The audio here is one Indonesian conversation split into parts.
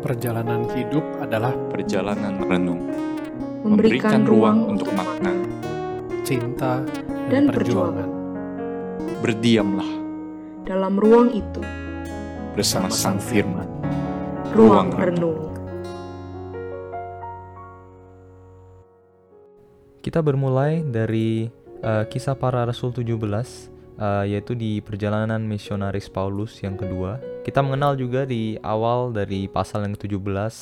Perjalanan hidup adalah perjalanan renung, memberikan ruang untuk makna. cinta Dan dan, perjuangan. Berdiamlah dalam ruang itu, bersama Sang Firman. ruang renung. Kita bermulai dari eh, kisah para rasul 17 eh, yaitu di perjalanan misionaris Paulus yang kedua. Kita mengenal juga di awal dari pasal yang ke-17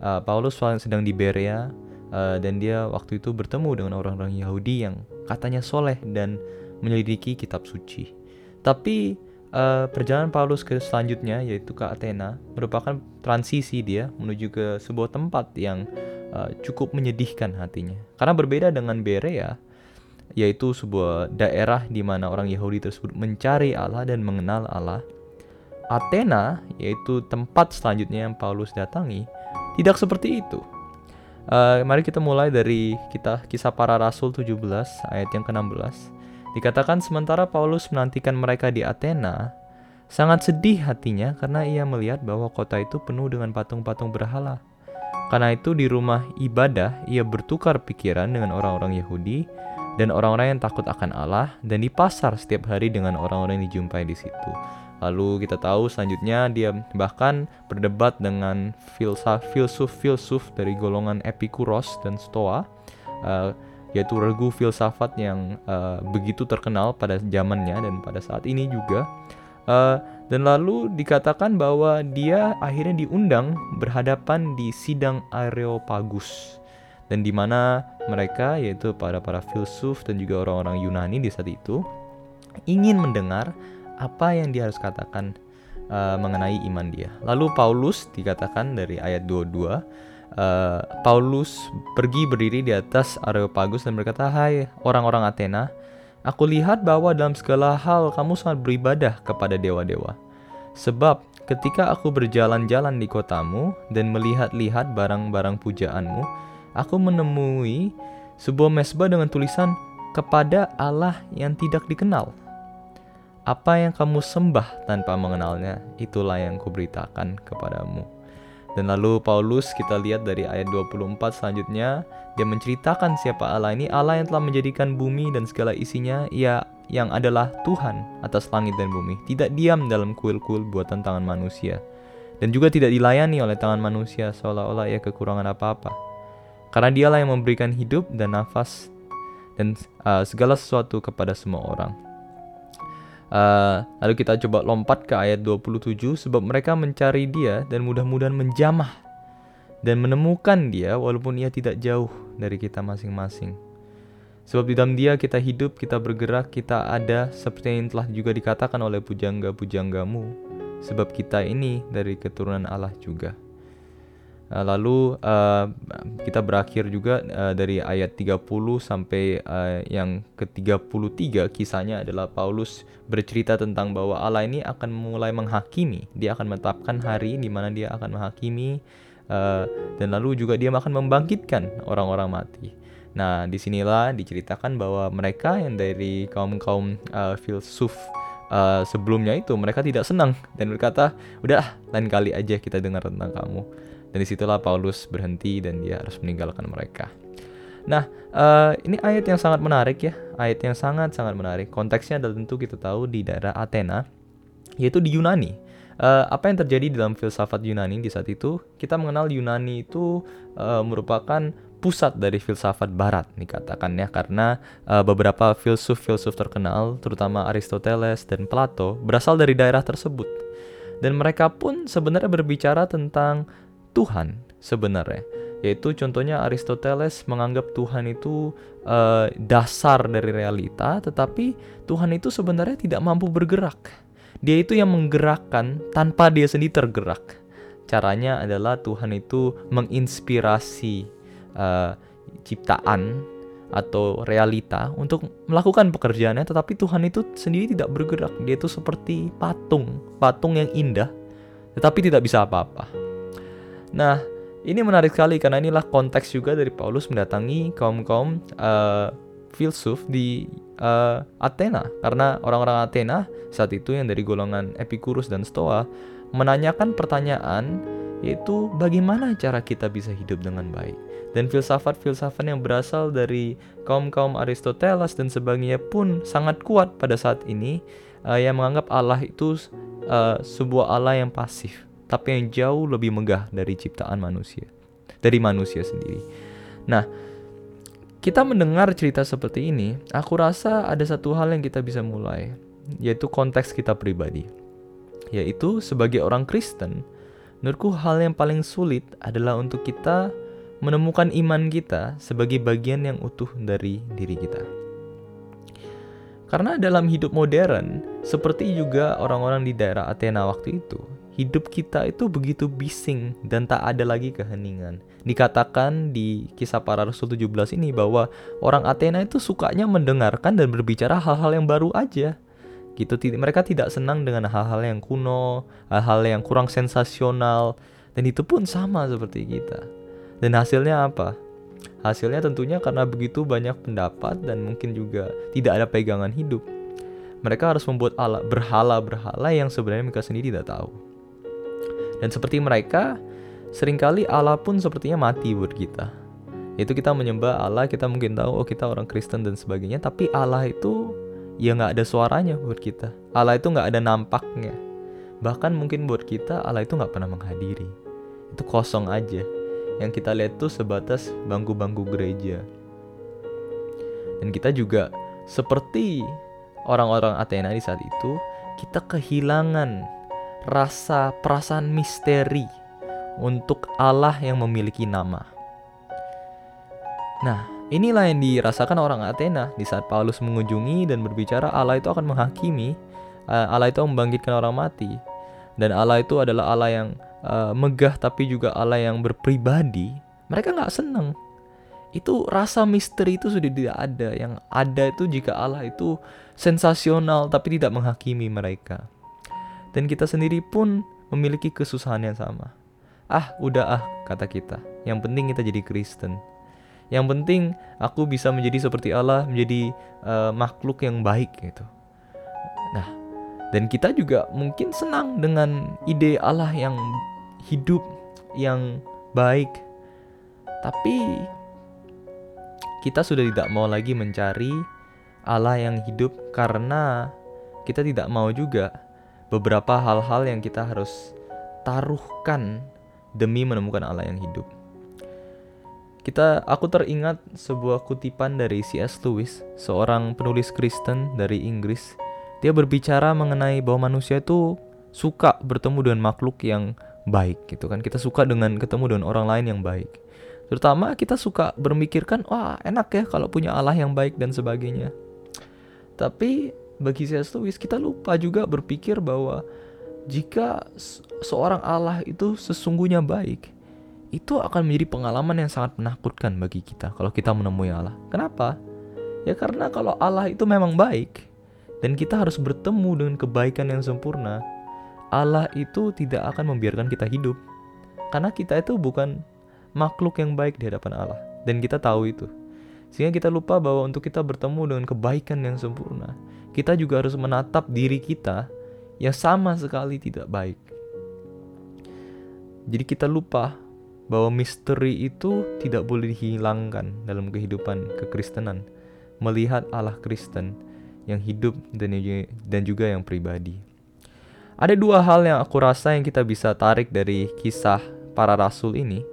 eh, Paulus sedang di Berea eh, dan dia waktu itu bertemu dengan orang-orang Yahudi yang katanya soleh dan menyelidiki kitab suci. Tapi eh, perjalanan Paulus ke selanjutnya yaitu ke Athena merupakan transisi dia menuju ke sebuah tempat yang uh, cukup menyedihkan hatinya. Karena berbeda dengan Berea, yaitu sebuah daerah di mana orang Yahudi tersebut mencari Allah dan mengenal Allah. Athena, yaitu tempat selanjutnya yang Paulus datangi, tidak seperti itu. Uh, mari kita mulai dari kita kisah para rasul 17 ayat yang ke-16. Dikatakan sementara Paulus menantikan mereka di Athena, sangat sedih hatinya karena ia melihat bahwa kota itu penuh dengan patung-patung berhala. Karena itu di rumah ibadah ia bertukar pikiran dengan orang-orang Yahudi dan orang-orang yang takut akan Allah dan di pasar setiap hari dengan orang-orang yang dijumpai di situ. Lalu kita tahu selanjutnya dia bahkan berdebat dengan filsaf filsuf-filsuf dari golongan Epikuros dan Stoa eh, yaitu regu filsafat yang eh, begitu terkenal pada zamannya dan pada saat ini juga. Eh, dan lalu dikatakan bahwa dia akhirnya diundang berhadapan di sidang Areopagus dan di mana mereka yaitu para para filsuf dan juga orang-orang Yunani di saat itu ingin mendengar apa yang dia harus katakan uh, mengenai iman dia. Lalu Paulus dikatakan dari ayat 22 uh, Paulus pergi berdiri di atas Areopagus dan berkata, "Hai orang-orang Athena, Aku lihat bahwa dalam segala hal kamu sangat beribadah kepada dewa-dewa. Sebab ketika aku berjalan-jalan di kotamu dan melihat-lihat barang-barang pujaanmu, aku menemui sebuah mesbah dengan tulisan kepada Allah yang tidak dikenal. Apa yang kamu sembah tanpa mengenalnya, itulah yang kuberitakan kepadamu. Dan lalu Paulus kita lihat dari ayat 24 selanjutnya dia menceritakan siapa Allah ini Allah yang telah menjadikan bumi dan segala isinya ia yang adalah Tuhan atas langit dan bumi tidak diam dalam kuil-kuil buatan tangan manusia dan juga tidak dilayani oleh tangan manusia seolah-olah ia kekurangan apa-apa karena dialah yang memberikan hidup dan nafas dan uh, segala sesuatu kepada semua orang Uh, lalu kita coba lompat ke ayat 27 sebab mereka mencari dia dan mudah-mudahan menjamah dan menemukan dia walaupun ia tidak jauh dari kita masing-masing. Sebab di dalam dia kita hidup, kita bergerak, kita ada seperti yang telah juga dikatakan oleh pujangga-pujanggamu. Sebab kita ini dari keturunan Allah juga. Uh, lalu uh, kita berakhir juga uh, dari ayat 30 sampai uh, yang ke-33 kisahnya adalah Paulus bercerita tentang bahwa Allah ini akan mulai menghakimi. Dia akan menetapkan hari di mana dia akan menghakimi uh, dan lalu juga dia akan membangkitkan orang-orang mati. Nah, di sinilah diceritakan bahwa mereka yang dari kaum-kaum uh, filsuf uh, sebelumnya itu mereka tidak senang dan berkata, udah lain kali aja kita dengar tentang kamu. Dan di situlah Paulus berhenti dan dia harus meninggalkan mereka. Nah, uh, ini ayat yang sangat menarik ya, ayat yang sangat-sangat menarik. Konteksnya adalah tentu kita tahu di daerah Athena, yaitu di Yunani. Uh, apa yang terjadi dalam filsafat Yunani di saat itu? Kita mengenal Yunani itu uh, merupakan pusat dari filsafat Barat, dikatakan ya, karena uh, beberapa filsuf-filsuf terkenal, terutama Aristoteles dan Plato, berasal dari daerah tersebut. Dan mereka pun sebenarnya berbicara tentang Tuhan sebenarnya. Yaitu contohnya Aristoteles menganggap Tuhan itu uh, dasar dari realita tetapi Tuhan itu sebenarnya tidak mampu bergerak. Dia itu yang menggerakkan tanpa dia sendiri tergerak. Caranya adalah Tuhan itu menginspirasi uh, ciptaan atau realita untuk melakukan pekerjaannya tetapi Tuhan itu sendiri tidak bergerak. Dia itu seperti patung patung yang indah tetapi tidak bisa apa-apa Nah, ini menarik sekali karena inilah konteks juga dari Paulus mendatangi kaum-kaum uh, filsuf di uh, Athena karena orang-orang Athena saat itu yang dari golongan Epicurus dan Stoa menanyakan pertanyaan yaitu bagaimana cara kita bisa hidup dengan baik. Dan filsafat-filsafat yang berasal dari kaum-kaum Aristoteles dan sebagainya pun sangat kuat pada saat ini uh, yang menganggap Allah itu uh, sebuah Allah yang pasif, tapi yang jauh lebih megah dari ciptaan manusia, dari manusia sendiri. Nah, kita mendengar cerita seperti ini, aku rasa ada satu hal yang kita bisa mulai, yaitu konteks kita pribadi. Yaitu sebagai orang Kristen, menurutku hal yang paling sulit adalah untuk kita menemukan iman kita sebagai bagian yang utuh dari diri kita. Karena dalam hidup modern, seperti juga orang-orang di daerah Athena waktu itu, hidup kita itu begitu bising dan tak ada lagi keheningan. Dikatakan di kisah para rasul 17 ini bahwa orang Athena itu sukanya mendengarkan dan berbicara hal-hal yang baru aja. Gitu mereka tidak senang dengan hal-hal yang kuno, hal-hal yang kurang sensasional dan itu pun sama seperti kita. Dan hasilnya apa? Hasilnya tentunya karena begitu banyak pendapat dan mungkin juga tidak ada pegangan hidup. Mereka harus membuat ala berhala-berhala yang sebenarnya mereka sendiri tidak tahu. Dan seperti mereka, sering kali Allah pun sepertinya mati buat kita. Itu kita menyembah Allah, kita mungkin tahu oh kita orang Kristen dan sebagainya, tapi Allah itu ya nggak ada suaranya buat kita. Allah itu nggak ada nampaknya. Bahkan mungkin buat kita Allah itu nggak pernah menghadiri. Itu kosong aja yang kita lihat tuh sebatas bangku-bangku gereja. Dan kita juga seperti orang-orang Athena di saat itu, kita kehilangan rasa perasaan misteri untuk Allah yang memiliki nama. Nah, inilah yang dirasakan orang Athena di saat Paulus mengunjungi dan berbicara Allah itu akan menghakimi, eh, Allah itu membangkitkan orang mati, dan Allah itu adalah Allah yang uh, megah tapi juga Allah yang berpribadi, mereka nggak seneng. Itu rasa misteri itu sudah tidak ada. Yang ada itu jika Allah itu sensasional tapi tidak menghakimi mereka. Dan kita sendiri pun memiliki kesusahan yang sama. Ah, udah ah, kata kita. Yang penting kita jadi Kristen. Yang penting aku bisa menjadi seperti Allah, menjadi uh, makhluk yang baik gitu. Nah, dan kita juga mungkin senang dengan ide Allah yang hidup, yang baik. Tapi kita sudah tidak mau lagi mencari Allah yang hidup karena kita tidak mau juga beberapa hal-hal yang kita harus taruhkan demi menemukan Allah yang hidup. Kita aku teringat sebuah kutipan dari C.S. Lewis, seorang penulis Kristen dari Inggris dia berbicara mengenai bahwa manusia itu suka bertemu dengan makhluk yang baik gitu kan. Kita suka dengan ketemu dengan orang lain yang baik. Terutama kita suka bermikirkan, wah enak ya kalau punya Allah yang baik dan sebagainya. Tapi bagi C.S. Lewis kita lupa juga berpikir bahwa jika seorang Allah itu sesungguhnya baik, itu akan menjadi pengalaman yang sangat menakutkan bagi kita kalau kita menemui Allah. Kenapa? Ya karena kalau Allah itu memang baik, dan kita harus bertemu dengan kebaikan yang sempurna, Allah itu tidak akan membiarkan kita hidup. Karena kita itu bukan makhluk yang baik di hadapan Allah. Dan kita tahu itu. Sehingga kita lupa bahwa untuk kita bertemu dengan kebaikan yang sempurna, kita juga harus menatap diri kita yang sama sekali tidak baik. Jadi kita lupa bahwa misteri itu tidak boleh dihilangkan dalam kehidupan kekristenan. Melihat Allah Kristen yang hidup dan juga yang pribadi. Ada dua hal yang aku rasa yang kita bisa tarik dari kisah para rasul ini,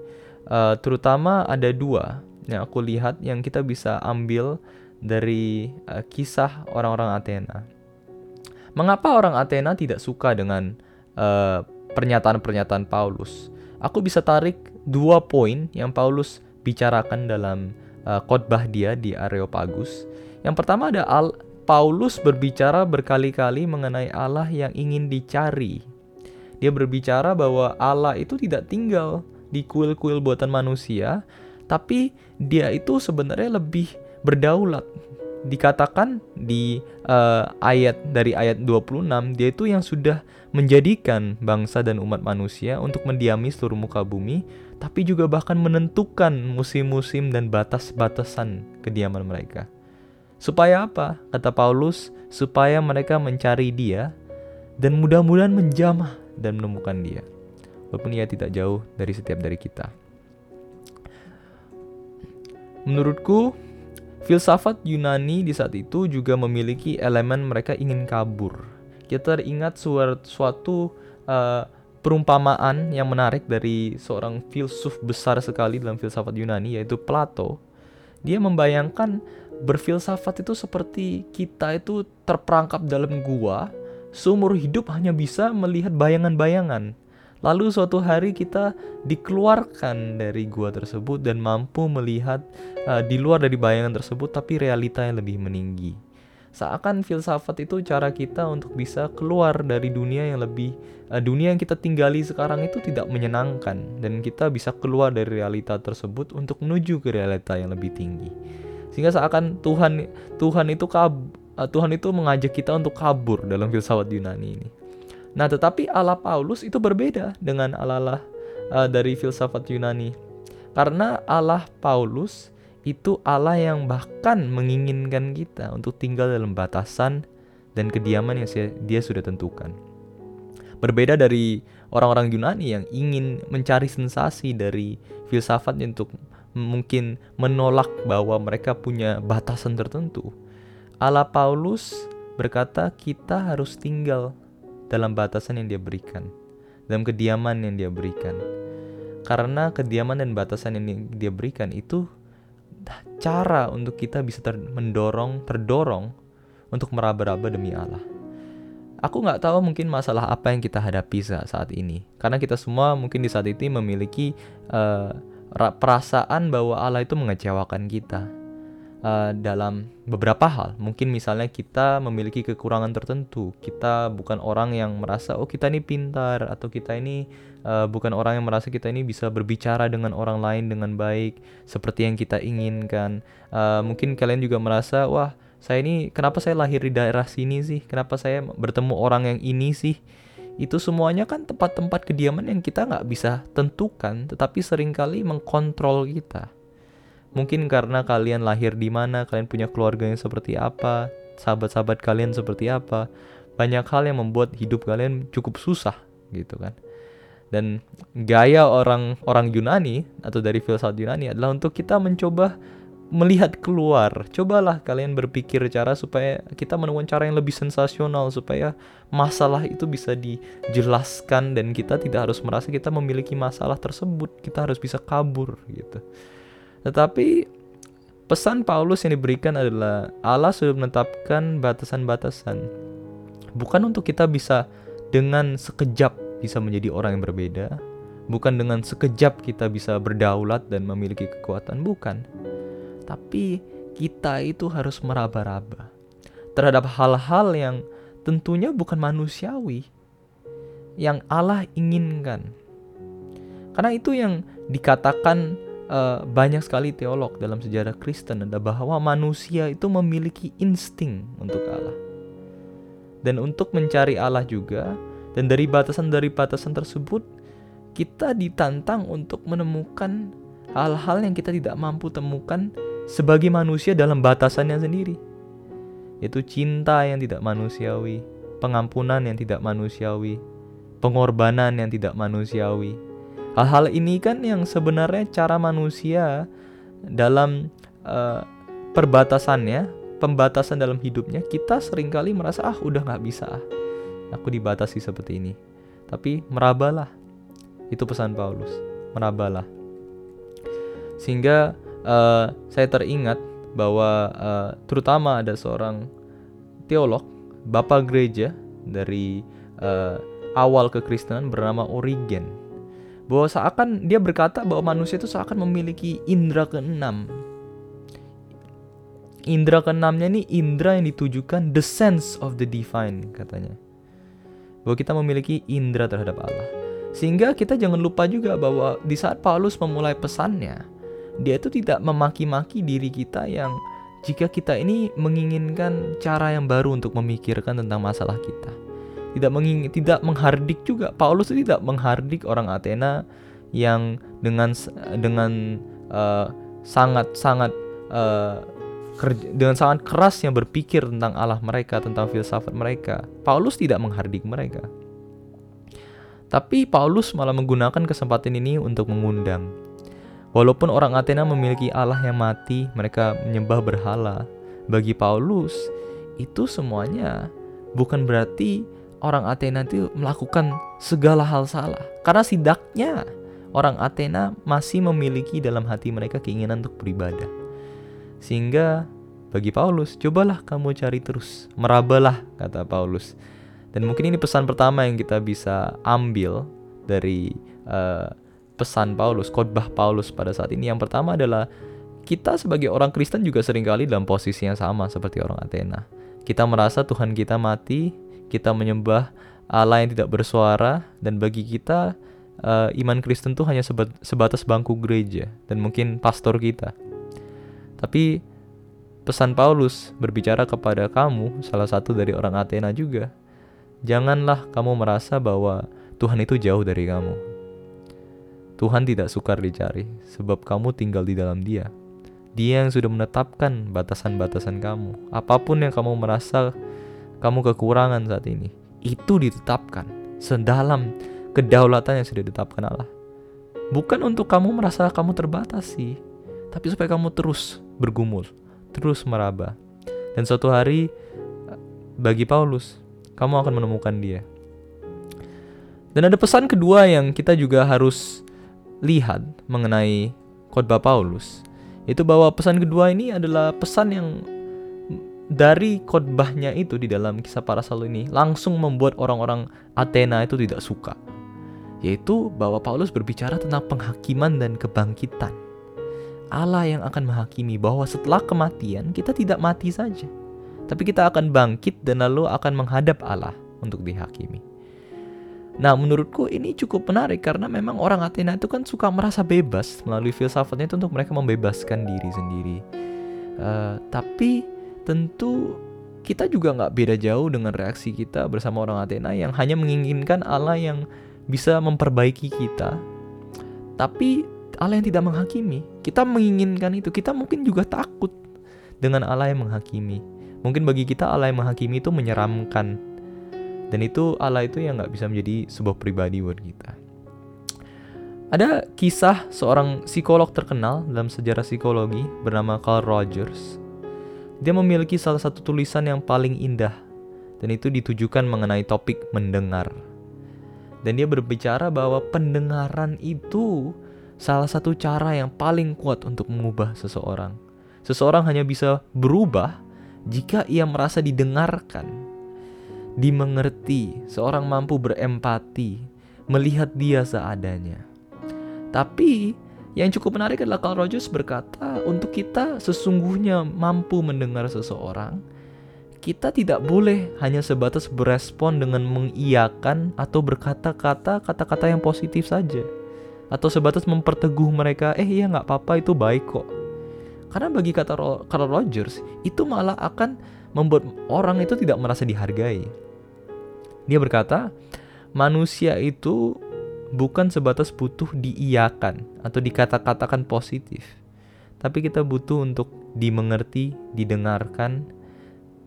uh, terutama ada dua yang aku lihat yang kita bisa ambil dari uh, kisah orang-orang Athena. Mengapa orang Athena tidak suka dengan eh, pernyataan-pernyataan Paulus? Aku bisa tarik dua poin yang Paulus bicarakan dalam uh, khotbah dia di Areopagus. Yang pertama ada al Paulus berbicara berkali-kali mengenai Allah yang ingin dicari. Dia berbicara bahwa Allah itu tidak tinggal di kuil-kuil buatan manusia, tapi dia itu sebenarnya lebih berdaulat. Dikatakan di uh, ayat dari ayat 26, dia itu yang sudah menjadikan bangsa dan umat manusia untuk mendiami seluruh muka bumi, tapi juga bahkan menentukan musim-musim dan batas-batasan kediaman mereka. Supaya apa? Kata Paulus, supaya mereka mencari dia dan mudah-mudahan menjamah dan menemukan dia. walaupun ia tidak jauh dari setiap dari kita. Menurutku, filsafat Yunani di saat itu juga memiliki elemen mereka ingin kabur. Kita teringat suatu uh, perumpamaan yang menarik dari seorang filsuf besar sekali dalam filsafat Yunani yaitu Plato. Dia membayangkan berfilsafat itu seperti kita itu terperangkap dalam gua, seumur hidup hanya bisa melihat bayangan-bayangan. Lalu suatu hari kita dikeluarkan dari gua tersebut dan mampu melihat uh, di luar dari bayangan tersebut tapi realita yang lebih meninggi. Seakan filsafat itu cara kita untuk bisa keluar dari dunia yang lebih uh, dunia yang kita tinggali sekarang itu tidak menyenangkan dan kita bisa keluar dari realita tersebut untuk menuju ke realita yang lebih tinggi. Sehingga seakan Tuhan Tuhan itu kab, uh, Tuhan itu mengajak kita untuk kabur dalam filsafat Yunani ini. Nah, tetapi Allah Paulus itu berbeda dengan Allah uh, dari filsafat Yunani. Karena Allah Paulus itu Allah yang bahkan menginginkan kita untuk tinggal dalam batasan dan kediaman yang dia sudah tentukan. Berbeda dari orang-orang Yunani yang ingin mencari sensasi dari filsafatnya untuk mungkin menolak bahwa mereka punya batasan tertentu. Allah Paulus berkata kita harus tinggal dalam batasan yang dia berikan, dalam kediaman yang dia berikan. Karena kediaman dan batasan yang dia berikan itu cara untuk kita bisa ter mendorong, terdorong untuk meraba-raba demi Allah. Aku nggak tahu mungkin masalah apa yang kita hadapi saat ini, karena kita semua mungkin di saat ini memiliki uh, perasaan bahwa Allah itu mengecewakan kita uh, dalam beberapa hal. Mungkin misalnya kita memiliki kekurangan tertentu, kita bukan orang yang merasa oh kita ini pintar atau kita ini uh, bukan orang yang merasa kita ini bisa berbicara dengan orang lain dengan baik seperti yang kita inginkan. Uh, mungkin kalian juga merasa wah saya ini kenapa saya lahir di daerah sini sih? Kenapa saya bertemu orang yang ini sih? Itu semuanya kan tempat-tempat kediaman yang kita nggak bisa tentukan, tetapi sering kali mengkontrol kita. Mungkin karena kalian lahir di mana, kalian punya keluarga yang seperti apa, sahabat-sahabat kalian seperti apa. Banyak hal yang membuat hidup kalian cukup susah gitu kan. Dan gaya orang orang Yunani atau dari filsafat Yunani adalah untuk kita mencoba melihat keluar. Cobalah kalian berpikir cara supaya kita menemukan cara yang lebih sensasional supaya masalah itu bisa dijelaskan dan kita tidak harus merasa kita memiliki masalah tersebut. Kita harus bisa kabur gitu. Tetapi pesan Paulus yang diberikan adalah Allah sudah menetapkan batasan-batasan. Bukan untuk kita bisa dengan sekejap bisa menjadi orang yang berbeda, bukan dengan sekejap kita bisa berdaulat dan memiliki kekuatan, bukan. Tapi kita itu harus meraba-raba terhadap hal-hal yang tentunya bukan manusiawi yang Allah inginkan. Karena itu yang dikatakan uh, banyak sekali teolog dalam sejarah Kristen ada bahwa manusia itu memiliki insting untuk Allah. Dan untuk mencari Allah juga dan dari batasan dari batasan tersebut kita ditantang untuk menemukan hal-hal yang kita tidak mampu temukan sebagai manusia dalam batasannya sendiri. Yaitu cinta yang tidak manusiawi, pengampunan yang tidak manusiawi, pengorbanan yang tidak manusiawi, Hal-hal ini kan yang sebenarnya cara manusia dalam uh, perbatasannya, pembatasan dalam hidupnya, kita sering kali merasa ah udah nggak bisa ah, aku dibatasi seperti ini. Tapi merabalah, itu pesan Paulus, merabalah. Sehingga uh, saya teringat bahwa uh, terutama ada seorang teolog, bapak gereja dari uh, awal kekristenan bernama Origen bahwa seakan dia berkata bahwa manusia itu seakan memiliki indera keenam. Indra keenamnya ini indra yang ditujukan the sense of the divine katanya. Bahwa kita memiliki indra terhadap Allah. Sehingga kita jangan lupa juga bahwa di saat Paulus memulai pesannya, dia itu tidak memaki-maki diri kita yang jika kita ini menginginkan cara yang baru untuk memikirkan tentang masalah kita tidak menging tidak menghardik juga Paulus tidak menghardik orang Athena yang dengan dengan uh, sangat sangat uh, kerja, dengan sangat keras yang berpikir tentang Allah mereka tentang filsafat mereka Paulus tidak menghardik mereka Tapi Paulus malah menggunakan kesempatan ini untuk mengundang. Walaupun orang Athena memiliki Allah yang mati, mereka menyembah berhala. Bagi Paulus, itu semuanya bukan berarti orang Athena itu melakukan segala hal salah. Karena sidaknya orang Athena masih memiliki dalam hati mereka keinginan untuk beribadah. Sehingga bagi Paulus, cobalah kamu cari terus, merabalah kata Paulus. Dan mungkin ini pesan pertama yang kita bisa ambil dari uh, pesan Paulus, khotbah Paulus pada saat ini. Yang pertama adalah kita sebagai orang Kristen juga sering kali dalam posisi yang sama seperti orang Athena. Kita merasa Tuhan kita mati, kita menyembah Allah yang tidak bersuara, dan bagi kita uh, iman Kristen itu hanya sebatas bangku gereja dan mungkin pastor kita. Tapi pesan Paulus berbicara kepada kamu, salah satu dari orang Athena juga, Janganlah kamu merasa bahwa Tuhan itu jauh dari kamu. Tuhan tidak sukar dicari, sebab kamu tinggal di dalam Dia. Dia yang sudah menetapkan batasan-batasan kamu. Apa pun yang kamu merasa kamu kekurangan saat ini, itu ditetapkan sedalam kedaulatan yang sudah ditetapkan Allah. Bukan untuk kamu merasa kamu terbatasi, tapi supaya kamu terus bergumul, terus meraba. Dan suatu hari bagi Paulus, kamu akan menemukan dia. Dan ada pesan kedua yang kita juga harus lihat mengenai khotbah Paulus, itu bahwa pesan kedua ini adalah pesan yang dari khotbahnya itu di dalam kisah para rasul ini langsung membuat orang-orang Athena itu tidak suka. Yaitu bahwa Paulus berbicara tentang penghakiman dan kebangkitan. Allah yang akan menghakimi bahwa setelah kematian kita tidak mati saja tapi kita akan bangkit dan lalu akan menghadap Allah untuk dihakimi. Nah, menurutku ini cukup menarik karena memang orang Athena itu kan suka merasa bebas melalui filsafatnya itu untuk mereka membebaskan diri sendiri. Uh, tapi tentu kita juga nggak beda jauh dengan reaksi kita bersama orang Athena yang hanya menginginkan Allah yang bisa memperbaiki kita, tapi Allah yang tidak menghakimi. Kita menginginkan itu, kita mungkin juga takut dengan Allah yang menghakimi. Mungkin bagi kita Allah yang menghakimi itu menyeramkan. Dan itu Allah itu yang nggak bisa menjadi sebuah pribadi buat kita. Ada kisah seorang psikolog terkenal dalam sejarah psikologi bernama Carl Rogers. Dia memiliki salah satu tulisan yang paling indah dan itu ditujukan mengenai topik mendengar. Dan dia berbicara bahwa pendengaran itu salah satu cara yang paling kuat untuk mengubah seseorang. Seseorang hanya bisa berubah jika ia merasa didengarkan, dimengerti, seorang mampu berempati, melihat dia seadanya. Tapi yang cukup menarik adalah Carl Rogers berkata, untuk kita sesungguhnya mampu mendengar seseorang, kita tidak boleh hanya sebatas berespon dengan mengiyakan atau berkata-kata kata-kata yang positif saja. Atau sebatas memperteguh mereka, eh iya nggak apa-apa itu baik kok karena bagi kata Carl Rogers, itu malah akan membuat orang itu tidak merasa dihargai. Dia berkata, manusia itu bukan sebatas butuh diiyakan atau dikata-katakan positif. Tapi kita butuh untuk dimengerti, didengarkan,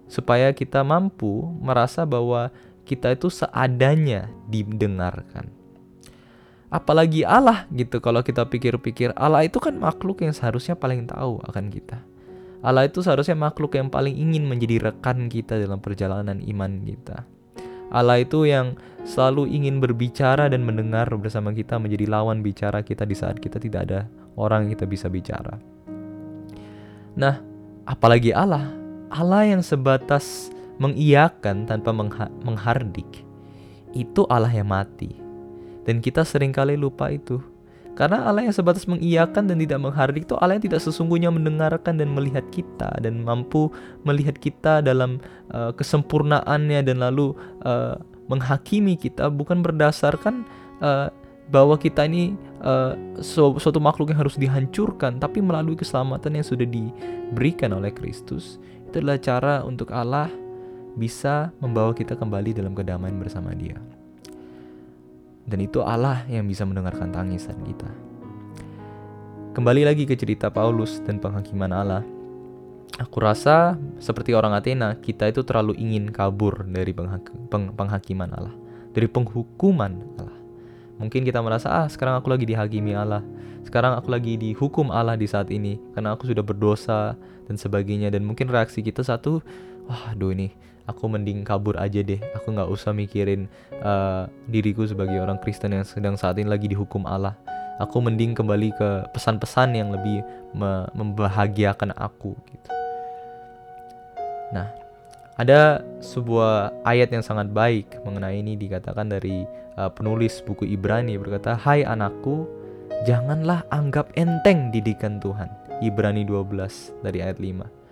supaya kita mampu merasa bahwa kita itu seadanya didengarkan apalagi Allah gitu kalau kita pikir-pikir Allah itu kan makhluk yang seharusnya paling tahu akan kita Allah itu seharusnya makhluk yang paling ingin menjadi rekan kita dalam perjalanan iman kita Allah itu yang selalu ingin berbicara dan mendengar bersama kita menjadi lawan bicara kita di saat kita tidak ada orang yang kita bisa bicara. Nah apalagi Allah. Allah yang sebatas mengiyakan tanpa menghardik. Itu Allah yang mati. Dan kita sering kali lupa itu. Karena Allah yang sebatas mengiyakan dan tidak menghardik itu Allah yang tidak sesungguhnya mendengarkan dan melihat kita dan mampu melihat kita dalam uh, kesempurnaannya dan lalu uh, menghakimi kita bukan berdasarkan uh, bahwa kita ini uh, su suatu makhluk yang harus dihancurkan tapi melalui keselamatan yang sudah diberikan oleh Kristus. Itu adalah cara untuk Allah bisa membawa kita kembali dalam kedamaian bersama Dia. Dan itu Allah yang bisa mendengarkan tangisan kita. Kembali lagi ke cerita Paulus dan penghakiman Allah. Aku rasa seperti orang Athena, kita itu terlalu ingin kabur dari penghak peng penghakiman Allah, dari penghukuman Allah. Mungkin kita merasa, ah sekarang aku lagi dihakimi Allah. Sekarang aku lagi dihukum Allah di saat ini. Karena aku sudah berdosa dan sebagainya. Dan mungkin reaksi kita satu, wah aduh ini aku mending kabur aja deh. Aku nggak usah mikirin uh, diriku sebagai orang Kristen yang sedang saat ini lagi dihukum Allah. Aku mending kembali ke pesan-pesan yang lebih me membahagiakan aku gitu. Nah, ada sebuah ayat yang sangat baik mengenai ini dikatakan dari uh, penulis buku Ibrani berkata, "Hai anakku, janganlah anggap enteng didikan Tuhan." Ibrani 12 dari ayat 5.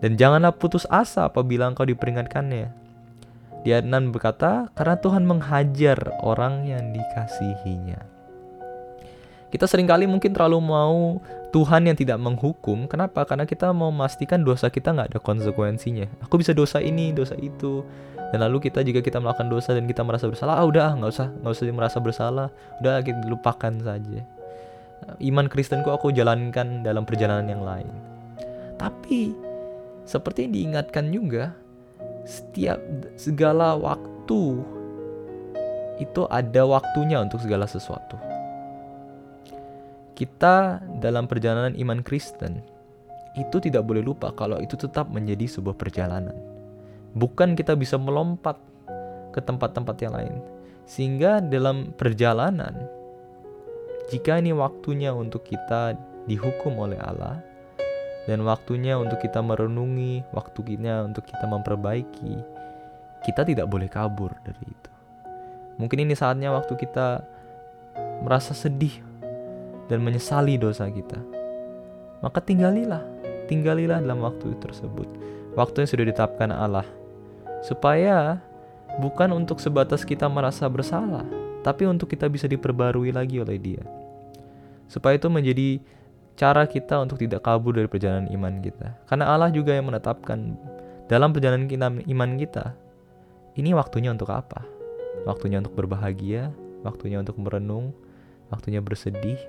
Dan janganlah putus asa apabila engkau diperingatkannya. Di ayat 6 berkata, "Karena Tuhan menghajar orang yang dikasihinya." Kita sering kali mungkin terlalu mau Tuhan yang tidak menghukum. Kenapa? Karena kita mau memastikan dosa kita nggak ada konsekuensinya. Aku bisa dosa ini, dosa itu. Dan lalu kita jika kita melakukan dosa dan kita merasa bersalah, ah udah nggak usah nggak usah merasa bersalah, udah kita lupakan saja. Iman Kristenku aku jalankan dalam perjalanan yang lain. Tapi seperti yang diingatkan juga, setiap segala waktu itu ada waktunya untuk segala sesuatu kita dalam perjalanan iman Kristen itu tidak boleh lupa kalau itu tetap menjadi sebuah perjalanan. Bukan kita bisa melompat ke tempat-tempat yang lain. Sehingga dalam perjalanan jika ini waktunya untuk kita dihukum oleh Allah dan waktunya untuk kita merenungi, waktunya untuk kita memperbaiki, kita tidak boleh kabur dari itu. Mungkin ini saatnya waktu kita merasa sedih dan menyesali dosa kita. Maka tinggalilah, tinggalilah dalam waktu tersebut. Waktu yang sudah ditetapkan Allah. Supaya bukan untuk sebatas kita merasa bersalah, tapi untuk kita bisa diperbarui lagi oleh Dia. Supaya itu menjadi cara kita untuk tidak kabur dari perjalanan iman kita. Karena Allah juga yang menetapkan dalam perjalanan kita, iman kita, ini waktunya untuk apa? Waktunya untuk berbahagia, waktunya untuk merenung, waktunya bersedih,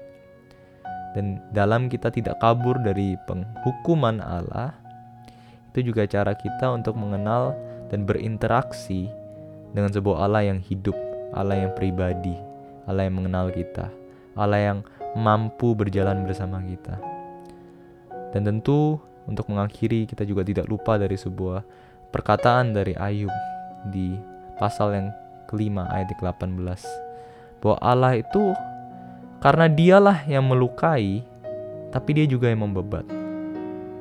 dan dalam kita tidak kabur dari penghukuman Allah, itu juga cara kita untuk mengenal dan berinteraksi dengan sebuah Allah yang hidup, Allah yang pribadi, Allah yang mengenal kita, Allah yang mampu berjalan bersama kita. Dan tentu untuk mengakhiri kita juga tidak lupa dari sebuah perkataan dari Ayub di pasal yang kelima ayat ke-18 bahwa Allah itu karena dialah yang melukai, tapi dia juga yang membebat.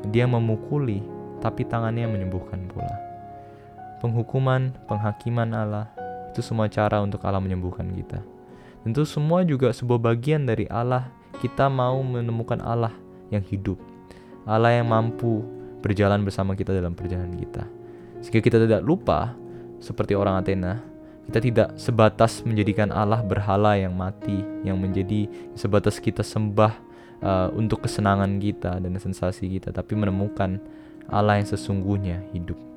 Dia memukuli, tapi tangannya menyembuhkan pula. Penghukuman, penghakiman Allah, itu semua cara untuk Allah menyembuhkan kita. Tentu semua juga sebuah bagian dari Allah. Kita mau menemukan Allah yang hidup. Allah yang mampu berjalan bersama kita dalam perjalanan kita. Sehingga kita tidak lupa, seperti orang Athena, kita tidak sebatas menjadikan Allah berhala yang mati, yang menjadi sebatas kita sembah uh, untuk kesenangan kita dan sensasi kita, tapi menemukan Allah yang sesungguhnya hidup.